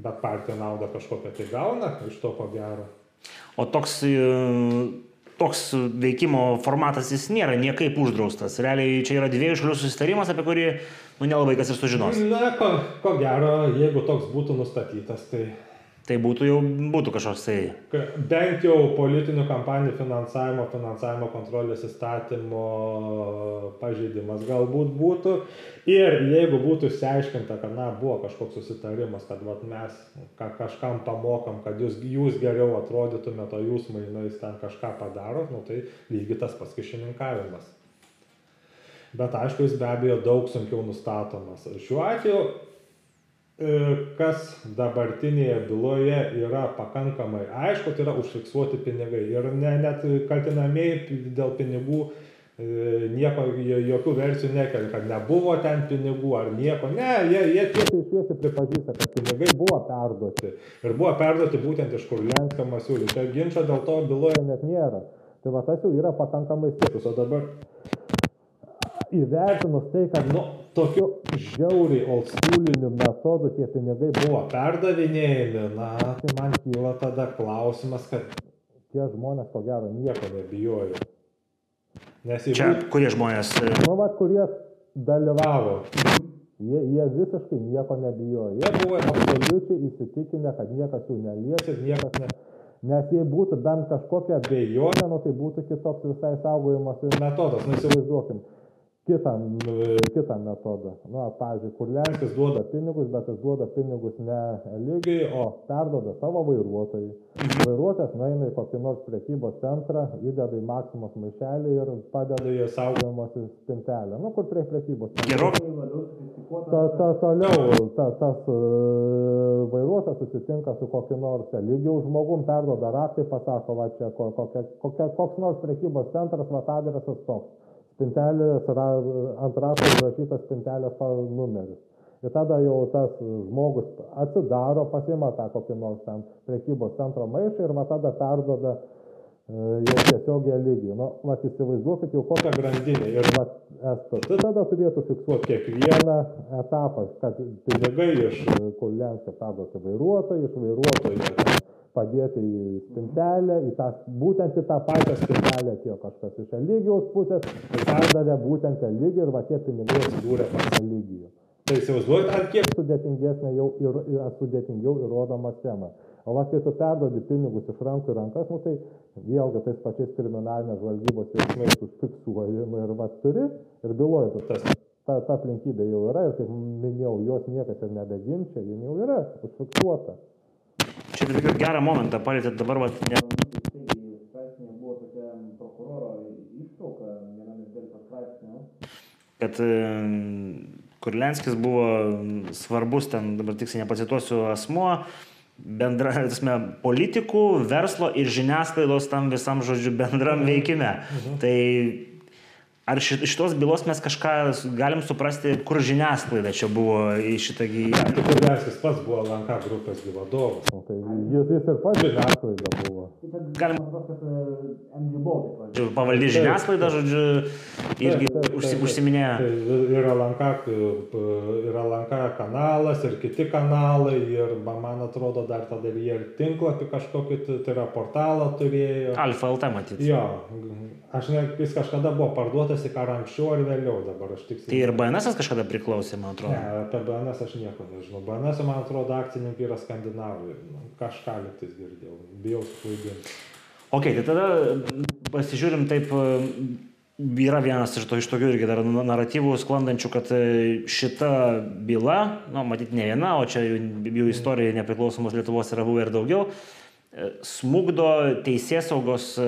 Bet partija naudą kažkokią tai gauna iš to ko gero. O toks toks veikimo formatas jis nėra niekaip uždraustas. Realiai čia yra dviejų šalių susitarimas, apie kurį nu, nelabai kas ir sužinos. Na, ko, ko gero, jeigu toks būtų nustatytas, tai Tai būtų jau būtų kažkoks tai. Bent jau politinių kampanijų finansavimo, finansavimo kontrolės įstatymo pažeidimas galbūt būtų. Ir jeigu būtų išsiaiškinta, kad na, buvo kažkoks susitarimas, kad vat, mes ka, kažkam pamokam, kad jūs, jūs geriau atrodytumėte, o jūs mainais ten kažką padarot, nu, tai lygiai tas paskišininkavimas. Bet aišku, jis be abejo daug sunkiau nustatomas. Šiuo atveju E, kas dabartinėje byloje yra pakankamai aišku, tai yra užfiksuoti pinigai. Ir ne, net kaltinamieji dėl pinigų e, nieko, jokių versijų nekelia, kad nebuvo ten pinigų ar nieko. Ne, jie, jie tiesiai šviesiai pripažįsta, kad pinigai buvo perduoti. Ir buvo perduoti būtent iš Kurlenskio Masiulį. Čia ginčio dėl to byloje net nėra. Tai va tas jau yra pakankamai stiprus. O dabar įvertinus tai, kad nu, tokiu žiauriai oldschooliniu metodu tie pinigai buvo perdavinėjami, na, tai man kyla tada klausimas, kad tie žmonės ko gero nieko nebijojo. Nes jeigu... Čia kurie žmonės? E, nu, va, kurie dalyvavo. Jie, jie visiškai nieko nebijojo. Jie buvo absoliučiai įsitikinę, kad niekas jų nelies ir niekas ne... Nes jei būtų bent kažkokia abejonė, nu, tai būtų kitoks visai saugojimas metodas. Nu, įsivaizduokim, kitą, kitą metodą. Na, pavyzdžiui, kur Lenkis duoda pinigus, bet jis duoda pinigus ne lygiai, o perdoda savo vairuotojui. Mhm. Vairuotojas nueina į kokį nors prekybos centrą, įdeda į maksimos maišelį ir padeda į saugojimuose spintelę. Nu, kur prie prekybos centro. Ta, ta, toliau ta, tas uh, vairuotojas susitinka su kokiu nors lygių žmogum, perdoda raktą, pasako, va čia kokia, kokia, koks nors prekybos centras, va adresas toks spintelės, ant rašto užrašytas spintelės numeris. Ir tada jau tas žmogus atsidaro, pasima tą kokį nors ten prekybos centro maišą ir va tada perdoda e, jau tiesiogiai lygiai. Nu, va, įsivaizduokit jau kokią grandinę. Ir va. Tai tada turėtų fiksuoti kiekvieną etapą, kad pinigai iš Kulianskio perduoti vairuotojai, iš vairuotojų padėti į spintelę, į tą, būtent į tą pačią spintelę atėjo kažkas iš Eligijos pusės ir perdavė būtent Eligijų ir va tie pinigai atsidūrė pas Eligijų. Tai įsivaizduojate, ar kiek sudėtingesnė jau ir, ir sudėtingiau įrodoma schema. O va, kai tu perdodi pinigus iš rankų į rankas, nu, tai vėlgi tais pačiais kriminalinės žvalgybos veiksmais užfiksuoji nu, ir va turi ir byloji. Tas, ta, ta aplinkybė jau yra ir kaip minėjau, jos niekas ir nebeginčia, ji jau yra užfiksuota. Čia tokį gerą momentą palėtėt dabar, va, ne... buvo tokia prokuroro ištrauka, viename delfio straipsnio. Kad e, Kurlenskis buvo svarbus, ten dabar tiksliai nepacituosiu asmuo, bendra, tasme, politikų, verslo ir žiniasklaidos tam visam žodžiu bendram veikime. Mhm. Tai Ar šitos bylos mes kažką galim suprasti, kur žiniasklaida čia buvo į šitą gyvybę? Tik Kudelskis pats buvo LNK grupės vadovas. Nu, tai jis, jis ir pats žiniasklaida buvo. Galima suprasti, kad MG Baltic. Pavaldi žiniasklaida, žodžiu, irgi taip, taip, taip, užsiminėja. Tai yra LNK, yra LNK kanalas ir kiti kanalai ir man atrodo dar tada jie ir tinklapį kažkokį, tai yra portalą turėjo. Alfa LT matyti. Jo, aš ne, jis kažkada buvo parduotas matosi, ar anksčiau ar vėliau dabar aš tik. Tai ir BNS kažkada priklausė, man atrodo. Ne, apie BNS aš nieko nežinau. BNS, man atrodo, akcininkai yra skandinavai. Nu, kažką liktais girdėjau. Bijau suklaidinti. Ok, tai tada pasižiūrim taip. Yra vienas iš, to, iš tokių irgi dar naratyvų sklandančių, kad e, šita byla, nu, matyt, ne viena, o čia jų, jų istorija nepriklausomos Lietuvos yra buvę ir daugiau, smugdo teisės saugos e,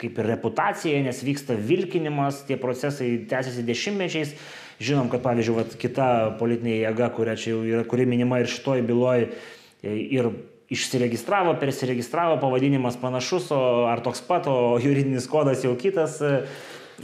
kaip ir reputaciją, nes vyksta vilkinimas, tie procesai tęsiasi dešimtmečiais. Žinom, kad pavyzdžiui, vat, kita politinė jėga, kuria čia jau yra, kuri minima ir šitoj byloj, e, ir išsiregistravo, persiregistravo, pavadinimas panašus, o ar toks pat, o juridinis kodas jau kitas. E,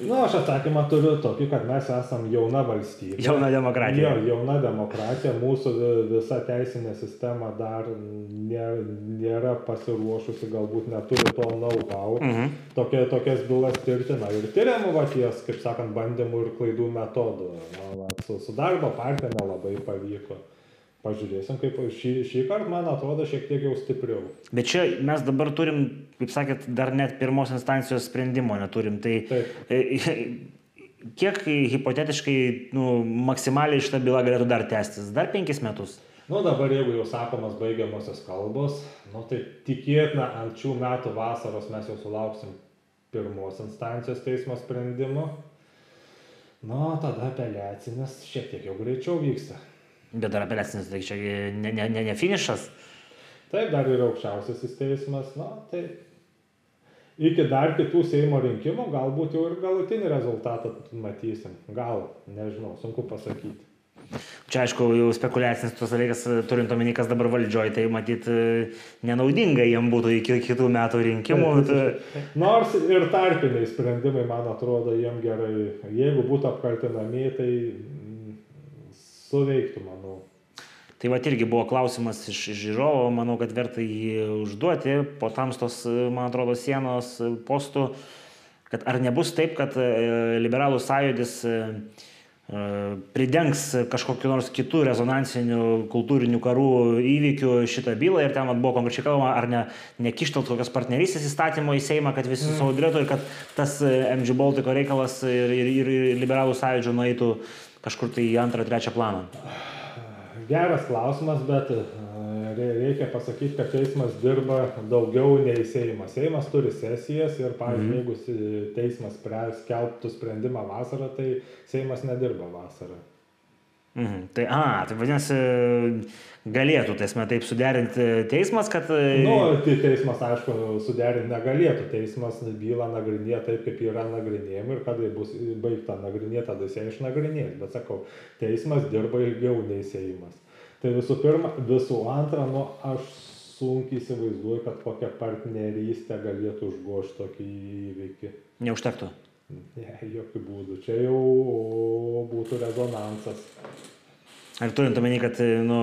Na, nu, aš atsakymą turiu tokį, kad mes esame jauna valstybė. Jauna demokratija. Jo, jauna demokratija, mūsų visa teisinė sistema dar nėra, nėra pasiruošusi, galbūt neturi to know-how. Mhm. Tokia, tokias bylas tirtina ir tyriam, va, ties, kaip sakant, bandymų ir klaidų metodų. Na, va, su, su darbo partija nelabai pavyko. Pažiūrėsim, kaip šį, šį kartą, man atrodo, šiek tiek jau stipriau. Bet čia mes dabar turim, kaip sakėt, dar net pirmos instancijos sprendimo neturim. Tai Taip. E, kiek hipotetiškai, nu, maksimaliai šitą bylą galėtų dar tęstis? Dar penkis metus? Nu, dabar jeigu jau sakomas baigiamosios kalbos, nu, tai tikėtina ant šių metų vasaros mes jau sulauksim pirmos instancijos teismo sprendimo. Nu, tada apeliacinis šiek tiek jau greičiau vyksta. Bet dar apeliacinis, tai čia ne, ne, ne, ne finišas. Taip, dar yra aukščiausiasis teismas, na, tai iki dar kitų Seimo rinkimų galbūt jau ir galutinį rezultatą matysim. Gal, nežinau, sunku pasakyti. Čia aišku, jau spekulacinis tas dalykas, turint omeny, kas dabar valdžioje, tai matyt, nenaudinga jiem būtų iki kitų metų rinkimų. *laughs* Nors ir tarpiniai sprendimai, man atrodo, jiem gerai. Jeigu būtų apkaltinami, tai suveiktų, manau. Tai va irgi buvo klausimas iš žiūrovo, manau, kad verta jį užduoti po tamstos, man atrodo, sienos postų, kad ar nebus taip, kad e, liberalų sąjūdis e, e, pridengs kažkokiu nors kitų rezonansinių kultūrinių karų įvykių šitą bylą ir ten buvo konkrečiai kalbama, ar ne, nekištelt kokios partnerystės įstatymo į Seimą, kad visi mm. susaudrėtų ir kad tas MG Baltiko reikalas ir, ir, ir liberalų sąjūdžio nueitų kažkur tai į antrą, trečią planą? Geras klausimas, bet e, reikia pasakyti, kad teismas dirba daugiau nei Seimas. Seimas turi sesijas ir, pavyzdžiui, mm. jeigu teismas skelbtų sprendimą vasarą, tai Seimas nedirba vasarą. Mhm. Tai, a, tai vadinasi, galėtų, teisme, taip suderinti teismas, kad... E, nu, tai teismas, aišku, suderinti negalėtų. Teismas bylą nagrinėja taip, kaip yra nagrinėjama ir kada bus baigta nagrinėti, tada jis ją išnagrinės. Bet sakau, teismas dirba ilgiau nei Seimas. Tai visų pirma, visų antra, nu, aš sunkiai įsivaizduoju, kad kokia partnerystė galėtų užgošti tokį įvykį. Neužtektų. Ne, jokių būdų. Čia jau būtų rezonansas. Ar turint omeny, kad, nu,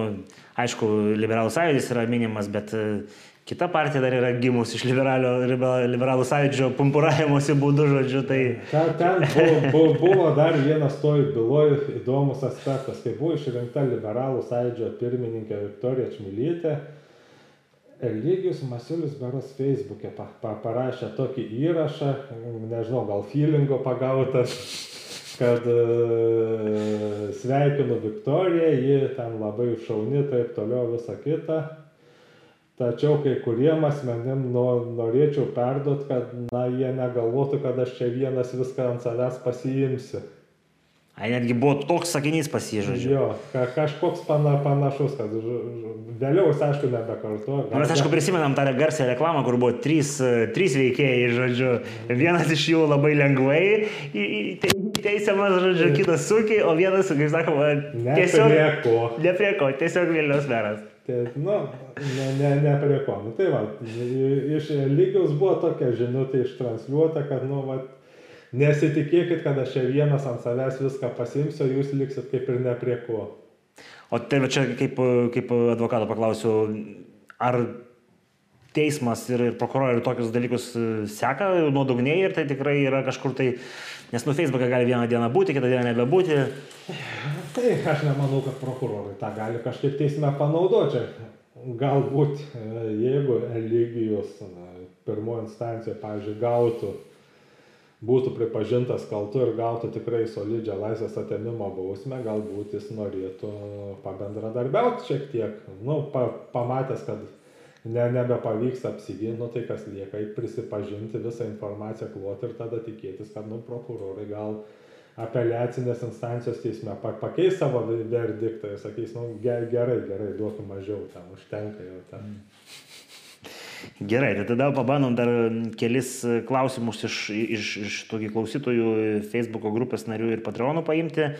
aišku, liberalų sąjūdis yra minimas, bet e, kita partija dar yra gimus iš liberalio, liberalų sąjūdžio pumpuravimosi būdų, žodžiu, tai... Ten, ten buvo, buvo dar vienas toj byloj įdomus aspektas, kai buvo išrinkta liberalų sąjūdžio pirmininkė Viktorija Čmilytė Eligijus Masiulis beras Facebook'e pa, pa, parašė tokį įrašą, nežinau, gal feelingo pagautas, *laughs* kad e, sveikinu Viktoriją, ji ten labai šauni, taip toliau visą kitą. Tačiau kai kuriem asmenim norėčiau perduoti, kad na, jie negalvotų, kad aš čia vienas viską ant savęs pasiimsiu. Ai, netgi buvo toks sakinys pasižodžiu. Jo, ka, kažkoks pana, panašus, kad vėliau jis aišku nebekartuoja. Nu, mes aišku prisimenam tą garsią reklamą, kur buvo trys, trys veikėjai, žodžiu. Vienas iš jų labai lengvai teisiamas, žodžiu, kitas sunkiai, o vienas, kaip sakoma, tiesiog... Ne prie ko. Ne prie ko, tiesiog Vilnius meras. Tai, nu, ne, ne, ne prie ko. Nu, tai va, iš lygiaus buvo tokia žinutė ištransliuota, kad, nu, va, nesitikėkit, kad aš čia vienas ant savęs viską pasimsiu, jūs liksit kaip ir ne prie ko. O tai čia kaip, kaip advokato paklausiu, ar teismas ir, ir prokurorai ir tokius dalykus e, seka nuodugniai ir tai tikrai yra kažkur tai, nes nu Facebook'e gali vieną dieną būti, kitą dieną nebebūti. Tai aš nemanau, kad prokurorai tą gali kažkaip teisme panaudoti. Galbūt, e, jeigu Eligijos pirmoji instancija, pavyzdžiui, gautų, būtų pripažintas kaltu ir gautų tikrai solidžią laisvės atėmimo bausmę, galbūt jis norėtų pabendradarbiauti šiek tiek. Nu, pa, pamatęs, kad ne, nebepavyks apsiginti, nu, tai kas lieka, prisipažinti visą informaciją kluoti ir tada tikėtis, kad nu, prokurorai gal apeliacinės instancijos teisme pakeis savo verdiktą ir sakys, nu, gerai, gerai, duokim mažiau, ten užtenka jau ten. Mm. Gerai, tai tada pabandom dar kelis klausimus iš, iš, iš tokių klausytojų Facebook grupės narių ir patronų paimti.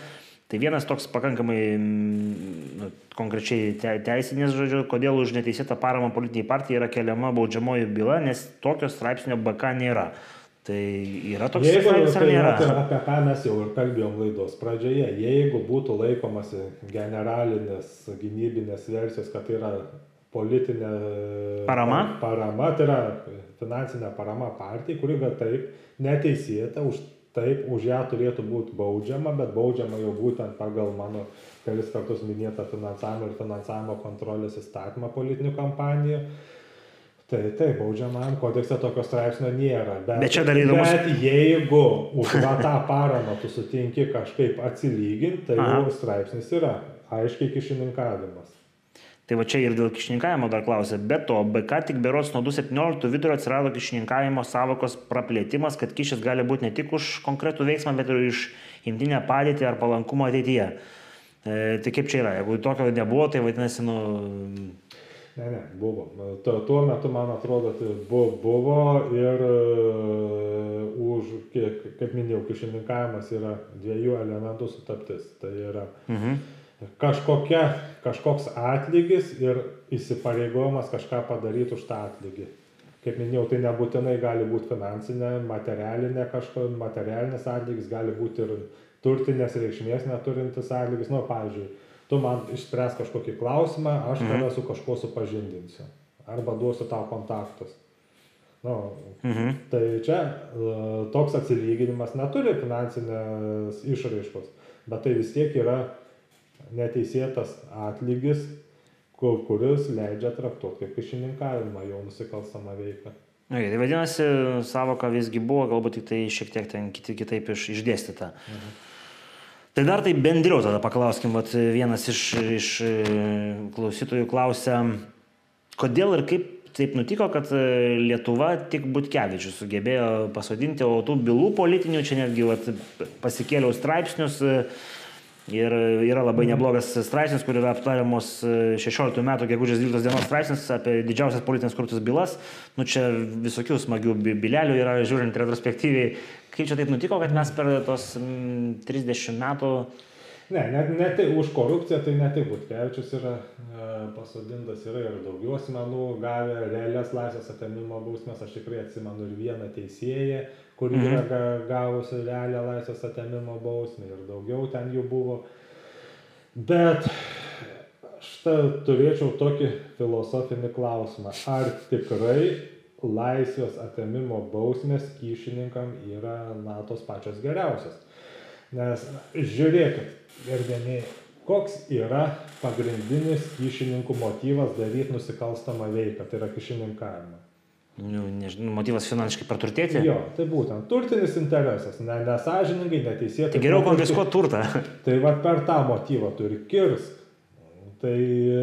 Tai vienas toks pakankamai nu, konkrečiai te, teisinės žodžio, kodėl už neteisėtą paramą politiniai partijai yra keliama baudžiamoji byla, nes tokio straipsnio BK nėra. Tai yra toks ar tai nėra? Tai apie ką mes jau ir kalbėjom laidos pradžioje. Jeigu būtų laikomasi generalinės gynybinės versijos, kad tai yra politinė parama. parama, tai yra finansinė parama partijai, kuri gal taip neteisėta, už taip už ją turėtų būti baudžiama, bet baudžiama jau būtent pagal mano kelis kartus minėtą finansavimo ir finansavimo kontrolės įstatymą politinių kampanijų. Tai taip, baudžiamajam kodekse tokio straipsnio nėra. Bet, bet čia dar įdomu. Bet jeigu už tą paramą tu sutinki kažkaip atsilyginti, tai Aha. jau straipsnis yra aiškiai kišininkavimas. Tai va čia ir dėl kišininkavimo dar klausė. Be to, BK tik beros nuo 2017 vidurio atsirado kišininkavimo savokos praplėtimas, kad kišis gali būti ne tik už konkretų veiksmą, bet ir iš imtinę padėtį ar palankumą ateityje. E, tai kaip čia yra? Jeigu tokio nebuvo, tai vadinasi, nu... Ne, ne, buvo. Tuo, tuo metu, man atrodo, tai buvo, buvo ir uh, už, kiek, kaip minėjau, kišininkavimas yra dviejų elementų sutaptis. Tai yra mhm kažkokia, kažkoks atlygis ir įsipareigojimas kažką padaryti už tą atlygį. Kaip minėjau, tai nebūtinai gali būti finansinė, materialinė kažko, materialinis atlygis, gali būti ir turtinės reikšmės neturintis atlygis. Nu, pavyzdžiui, tu man išspręs kažkokį klausimą, aš mhm. tave su kažkuo supažindinsiu. Arba duosiu tau kontaktus. Nu, mhm. Tai čia e, toks atsilyginimas neturi finansinės išraiškos, bet tai vis tiek yra neteisėtas atlygis, kuris leidžia traktuoti kaip kišininkavimą jau nusikalstamą veiką. Okay, tai vadinasi, savoka visgi buvo, galbūt tik tai šiek tiek ten kiti, kitaip iš, išdėstyta. Mhm. Tai dar tai bendriau tada paklauskim, vat, vienas iš, iš e, klausytojų klausia, kodėl ir kaip taip nutiko, kad e, Lietuva tik Butkevičius sugebėjo pasodinti, o tų bylų politinių čia netgi vat, pasikėliau straipsnius, Ir yra labai neblogas straipsnis, kur yra aptariamos 16 e, metų gegužės 12 dienos straipsnis apie didžiausias politinės korupcijos bylas. Nu čia visokių smagių bilelių yra, žiūrint retrospektyviai. Kaip čia taip nutiko, kad mes per tos 30 metų... Ne, net, net tai už korupciją tai ne tik Butkevičius yra e, pasodintas, yra ir daugiau asmenų gavę realias laisvės atėmimo bausmės. Aš tikrai atsimenu ir vieną teisėją, kuri mhm. yra gavusi realią laisvės atėmimo bausmę ir daugiau ten jų buvo. Bet aš turėčiau tokį filosofinį klausimą. Ar tikrai laisvės atėmimo bausmės kyšininkam yra na tos pačios geriausios? Nes žiūrėkit, gerbėmiai, koks yra pagrindinis kyšininkų motyvas daryti nusikalstamą veiką, tai yra kyšininkavimas nu, nežinau, motyvas finansiškai praturtėti. Jo, tai būtent turtinis interesas, ne, nesažiningai, neteisėtai. Tai geriau konfiskuoti turtą. *laughs* Tai va per tą motyvą turi kirsk. Tai e,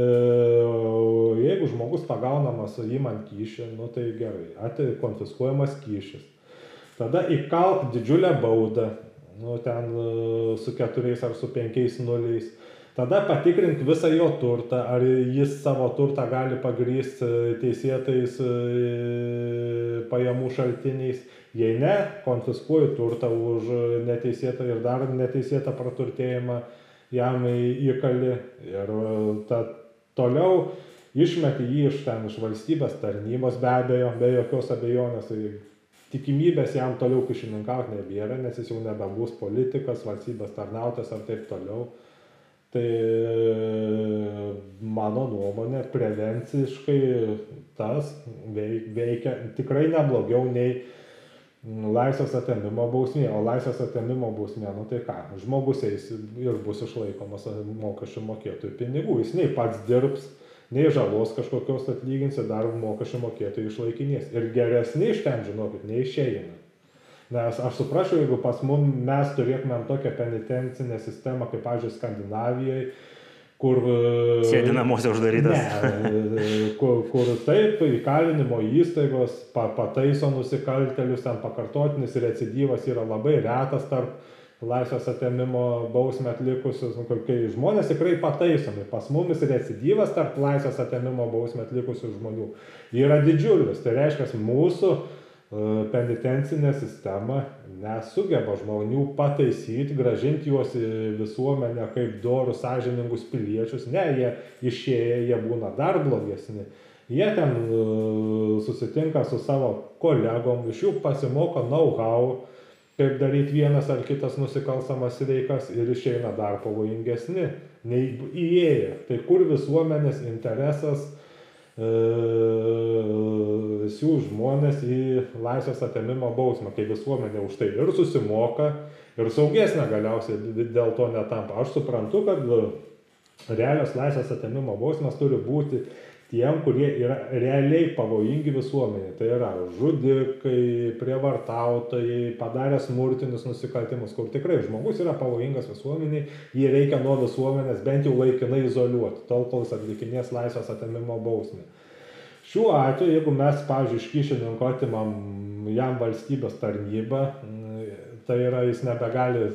jeigu žmogus pagaunamas įmant kyšį, nu tai gerai, atei konfiskuojamas kyšis. Tada įkalk didžiulę baudą, nu ten e, su keturiais ar su penkiais nuliais Tada patikrink visą jo turtą, ar jis savo turtą gali pagrysti teisėtais e, pajamų šaltiniais. Jei ne, konfiskuoji turtą už neteisėtą ir dar neteisėtą praturtėjimą jam įkali. Ir e, ta, toliau išmeti jį iš ten iš valstybės tarnybos be abejo, be jokios abejonės. Tai tikimybės jam toliau kišininkauti nebėra, nes jis jau nebebus politikas, valstybės tarnautas ar taip toliau. Tai mano nuomonė prevenciškai tas veikia tikrai neblogiau nei laisvės atėmimo bausmė. O laisvės atėmimo bausmė, nu tai ką, žmogus eis ir bus išlaikomas mokesčių mokėtojų pinigų. Jis nei pats dirbs, nei žalos kažkokios atlygins ir dar mokesčių mokėtojų išlaikinės. Ir geresni iš ten, žinokit, neišeina. Nes aš suprasčiau, jeigu pas mum mes turėtumėm tokią penitencinę sistemą, kaip, pavyzdžiui, Skandinavijoje, kur... Sėdi namuose uždarytas. Ne, kur, kur taip, įkalinimo įstaigos pa, pataiso nusikaltelius, ten pakartotinis recidyvas yra labai retas tarp laisvės atėmimo bausmę atlikusius, nu, kai žmonės tikrai pataisomi. Pas mumis recidyvas tarp laisvės atėmimo bausmę atlikusių žmonių yra didžiulis. Tai reiškia, mūsų uh, E, penitencinė sistema nesugeba žmonių pataisyti, gražinti juos į visuomenę kaip dorus, sąžiningus piliečius. Ne, jie išėję, jie būna dar blogesni. Jie ten e, susitinka su savo kolegom, iš jų pasimoko know-how, kaip daryti vienas ar kitas nusikalstamas veikas ir išeina dar pavojingesni nei įėję. Tai kur visuomenės interesas siū žmonės į laisvės atėmimo bausmę, kai visuomenė už tai ir susimoka, ir saugesnė galiausiai dėl to netampa. Aš suprantu, kad realios laisvės atėmimo bausmės turi būti tiem, kurie yra realiai pavojingi visuomenė. Tai yra žudikai, prievartautojai, padarę smurtinius nusikaltimus, kur tikrai žmogus yra pavojingas visuomeniai, jį reikia nuo visuomenės bent jau laikinai izoliuoti, tol kol jis atlikinės laisvės atėmimo bausmę. Šiuo atveju, jeigu mes, pavyzdžiui, iš kyšininko atimam jam valstybės tarnybą, tai yra jis nebegali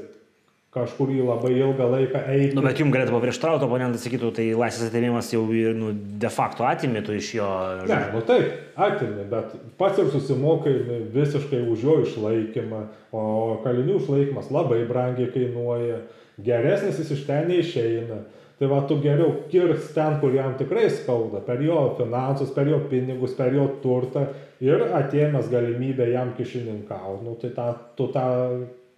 kažkur į labai ilgą laiką eiti. Nu, bet jums galėtų paprieštrauti, oponentas sakytų, tai laisvės atėmimas jau nu, de facto atimėtų iš jo. Ne, nu taip, atimė, bet pats ir susimokai visiškai už jo išlaikymą, o kalinių išlaikymas labai brangiai kainuoja, geresnis jis iš ten neišeina. Tai va, tu geriau kirks ten, kur jam tikrai skauda, per jo finansus, per jo pinigus, per jo turtą ir atėmęs galimybę jam kišininkauti. Nu, tai ta, tu tą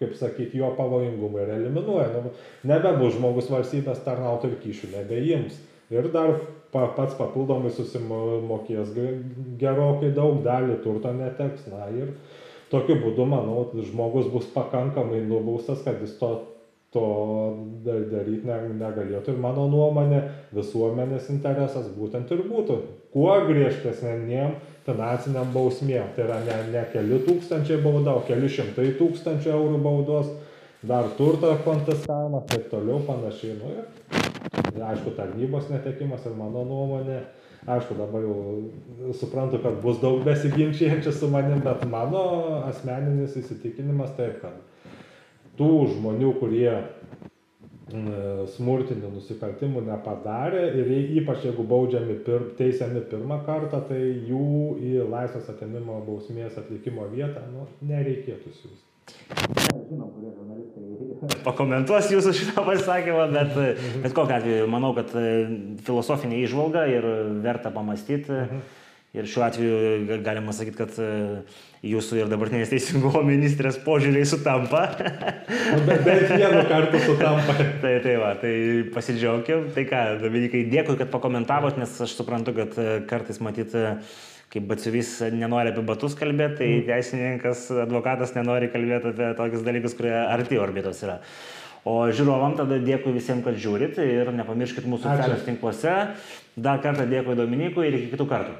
kaip sakyt, jo pavojingumą ir eliminuoja. Nu, nebebus žmogus valstybės tarnautojų kyšių, nebeims. Ir dar pa, pats papildomai susimokės gerokai daug dalį turto neteks. Na ir tokiu būdu, manau, žmogus bus pakankamai nubaustas, kad jis to, to daryti negalėtų. Ir mano nuomonė, visuomenės interesas būtent ir būtų. Kuo griežtesnėm finansiniam bausmėm. Tai yra ne, ne keli tūkstančiai bauda, o keli šimtai tūkstančių eurų baudos, dar turto konfiskavimas, taip toliau panašiai. Nu, ir, aišku, tarnybos netekimas ir mano nuomonė. Aišku, dabar jau suprantu, kad bus daug besiginčiančių su manim, bet mano asmeninis įsitikinimas taip, kad tų žmonių, kurie smurtinių nusikaltimų nepadarė ir ypač jeigu baudžiami pir, teisiami pirmą kartą, tai jų į laisvės atėmimo bausmės atlikimo vietą nu, nereikėtų siūsti. *laughs* Pakomentuos jūsų šitą pasakymą, bet, bet kokiu atveju manau, kad filosofinė išvalga ir verta pamastyti. Mhm Ir šiuo atveju galima sakyti, kad e, jūsų ir dabartinės teisingumo ministrės požiūriai sutampa. Nu, bet bent vienu kartu sutampa. tai, tai va, tai pasidžiaugim. Tai ką, Dominikai, dėkui, kad pakomentavot, nes aš suprantu, kad e, kartais matyti, kaip batsiuvys nenori apie batus kalbėti, tai mm. teisininkas, advokatas nenori kalbėti apie tokius dalykus, kurie arti orbitos yra. O žiūrovam tada dėkui visiems, kad žiūrit ir nepamirškit mūsų socialiniuose tinkluose. Dar kartą dėkui Dominikui ir iki kitų kartų.